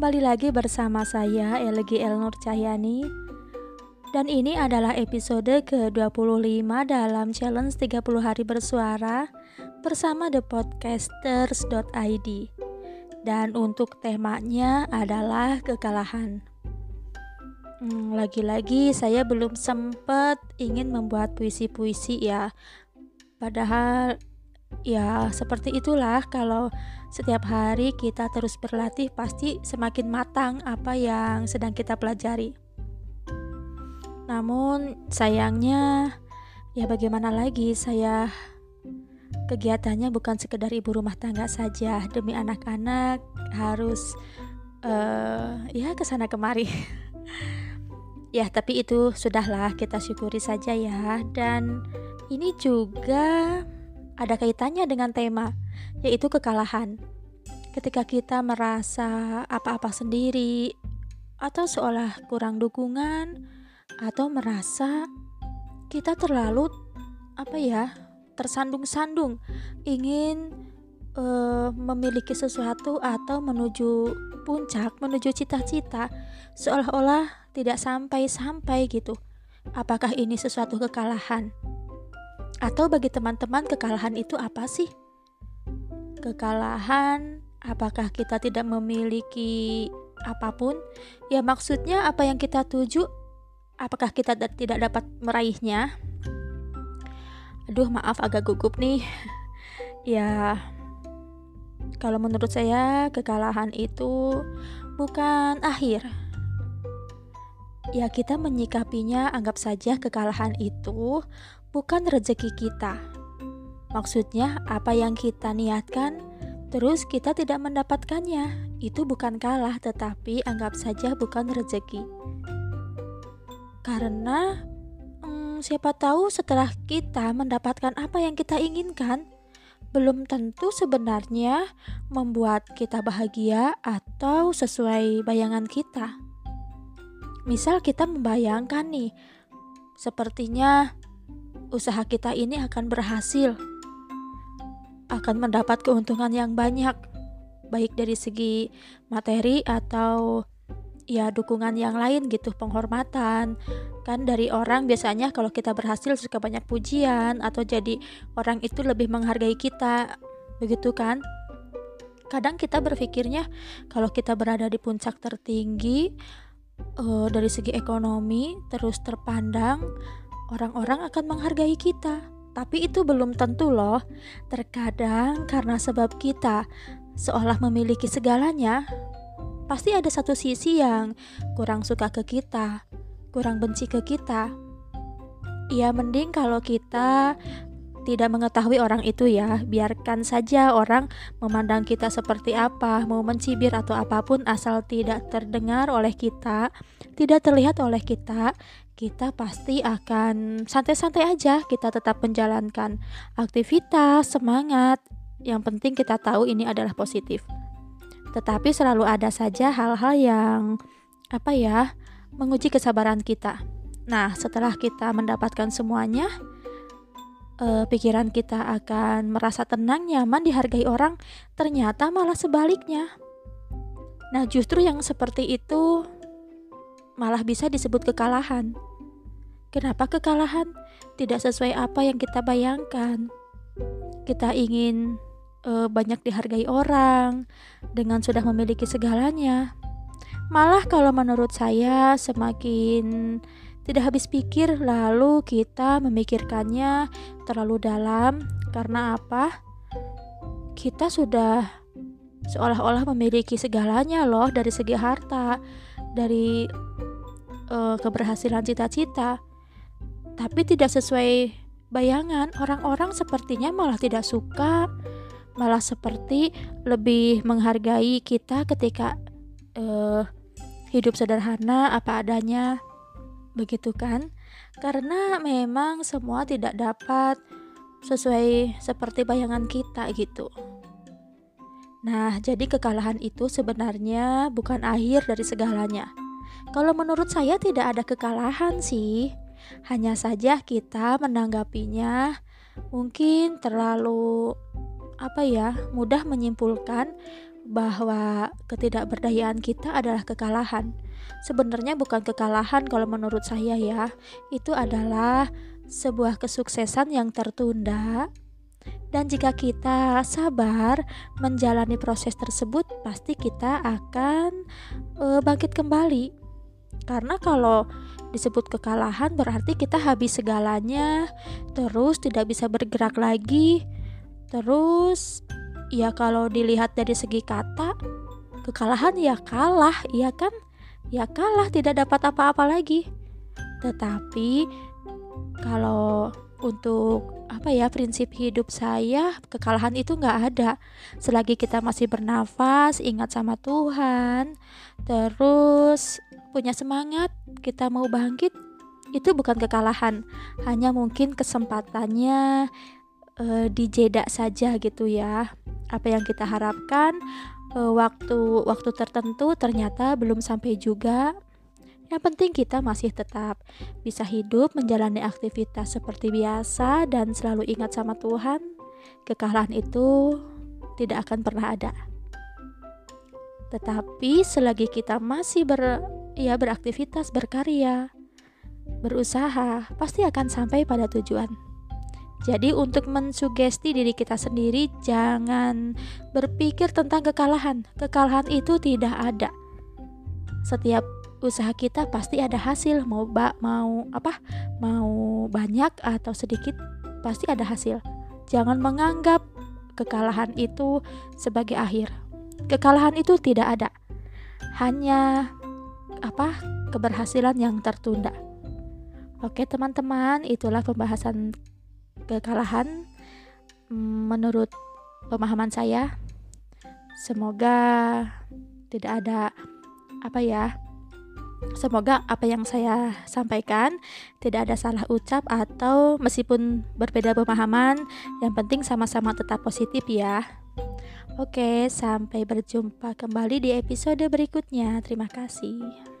Kembali lagi bersama saya LGL Nur Cahyani. Dan ini adalah episode ke-25 dalam challenge 30 hari bersuara Bersama thepodcasters.id Dan untuk temanya adalah kekalahan. Hmm, Lagi-lagi saya belum sempat ingin membuat puisi-puisi ya. Padahal ya seperti itulah kalau setiap hari kita terus berlatih pasti semakin matang apa yang sedang kita pelajari. Namun sayangnya ya bagaimana lagi saya kegiatannya bukan sekedar ibu rumah tangga saja demi anak-anak harus uh, ya ke sana kemari. ya tapi itu sudahlah kita syukuri saja ya dan ini juga ada kaitannya dengan tema, yaitu kekalahan. Ketika kita merasa apa-apa sendiri, atau seolah kurang dukungan, atau merasa kita terlalu apa ya, tersandung-sandung, ingin uh, memiliki sesuatu atau menuju puncak, menuju cita-cita, seolah-olah tidak sampai-sampai gitu. Apakah ini sesuatu kekalahan? Atau bagi teman-teman kekalahan itu apa sih? Kekalahan apakah kita tidak memiliki apa pun? Ya maksudnya apa yang kita tuju apakah kita tidak dapat meraihnya? Aduh, maaf agak gugup nih. ya kalau menurut saya kekalahan itu bukan akhir. Ya kita menyikapinya anggap saja kekalahan itu bukan rezeki kita. Maksudnya, apa yang kita niatkan, terus kita tidak mendapatkannya, itu bukan kalah, tetapi anggap saja bukan rezeki. Karena hmm, siapa tahu setelah kita mendapatkan apa yang kita inginkan, belum tentu sebenarnya membuat kita bahagia atau sesuai bayangan kita. Misal kita membayangkan nih, sepertinya usaha kita ini akan berhasil, akan mendapat keuntungan yang banyak, baik dari segi materi atau ya dukungan yang lain gitu, penghormatan. Kan dari orang biasanya kalau kita berhasil suka banyak pujian atau jadi orang itu lebih menghargai kita, begitu kan? Kadang kita berpikirnya kalau kita berada di puncak tertinggi uh, dari segi ekonomi terus terpandang orang-orang akan menghargai kita. Tapi itu belum tentu loh. Terkadang karena sebab kita seolah memiliki segalanya, pasti ada satu sisi yang kurang suka ke kita, kurang benci ke kita. Ya mending kalau kita tidak mengetahui orang itu ya, biarkan saja orang memandang kita seperti apa, mau mencibir atau apa pun asal tidak terdengar oleh kita, tidak terlihat oleh kita, kita pasti akan santai-santai aja, kita tetap menjalankan aktivitas, semangat. Yang penting kita tahu ini adalah positif. Tetapi selalu ada saja hal-hal yang apa ya, menguji kesabaran kita. Nah, setelah kita mendapatkan semuanya, uh, pikiran kita akan merasa tenang, nyaman, dihargai orang, ternyata malah sebaliknya. Nah, justru yang seperti itu malah bisa disebut kekalahan. Kenapa kekalahan? Tidak sesuai apa yang kita bayangkan. Kita ingin uh, banyak dihargai orang dengan sudah memiliki segalanya. Malah kalau menurut saya semakin tidak habis pikir lalu kita memikirkannya terlalu dalam karena apa? Kita sudah seolah-olah memiliki segalanya loh dari segi harta, dari uh, keberhasilan cita-cita. Tapi tidak sesuai bayangan, orang-orang sepertinya malah tidak suka, malah seperti lebih menghargai kita ketika uh, hidup sederhana apa adanya begitu kan? Karena memang semua tidak dapat sesuai seperti bayangan kita gitu. Nah, jadi kekalahan itu sebenarnya bukan akhir dari segalanya. Kalau menurut saya tidak ada kekalahan sih. Hanya saja kita menanggapinya mungkin terlalu apa ya, mudah menyimpulkan bahwa ketidakberdayaan kita adalah kekalahan. Sebenarnya bukan kekalahan kalau menurut saya ya. Itu adalah sebuah kesuksesan yang tertunda. Dan jika kita sabar menjalani proses tersebut, pasti kita akan e, bangkit kembali. Karena kalau disebut kekalahan berarti kita habis segalanya, terus tidak bisa bergerak lagi. Terus ya kalau dilihat dari segi kata, kekalahan ya kalah, iya kan? Ya kalah tidak dapat apa-apa lagi. Tetapi kalau untuk apa ya prinsip hidup saya kekalahan itu nggak ada. Selagi kita masih bernafas ingat sama Tuhan terus punya semangat kita mau bangkit itu bukan kekalahan. Hanya mungkin kesempatannya e, dijeda saja gitu ya. Apa yang kita harapkan waktu waktu tertentu ternyata belum sampai juga yang penting kita masih tetap bisa hidup menjalani aktivitas seperti biasa dan selalu ingat sama Tuhan. Kekalahan itu tidak akan pernah ada. Tetapi selagi kita masih ber ya beraktivitas, berkarya, berusaha, pasti akan sampai pada tujuan. Jadi untuk mensugesti diri kita sendiri jangan berpikir tentang kekalahan. Kekalahan itu tidak ada. Setiap usaha kita pasti ada hasil. Mau ba mau apa? Mau banyak atau sedikit pasti ada hasil. Jangan menganggap kekalahan itu sebagai akhir. Kekalahan itu tidak ada. Hanya apa? Keberhasilan yang tertunda. Oke teman-teman itulah pembahasan kekalahan mm, menurut pemahaman saya semoga tidak ada apa ya Semoga apa yang saya sampaikan tidak ada salah ucap atau meskipun berbeda pemahaman, yang penting sama-sama tetap positif ya. Oke, sampai berjumpa kembali di episode berikutnya. Terima kasih.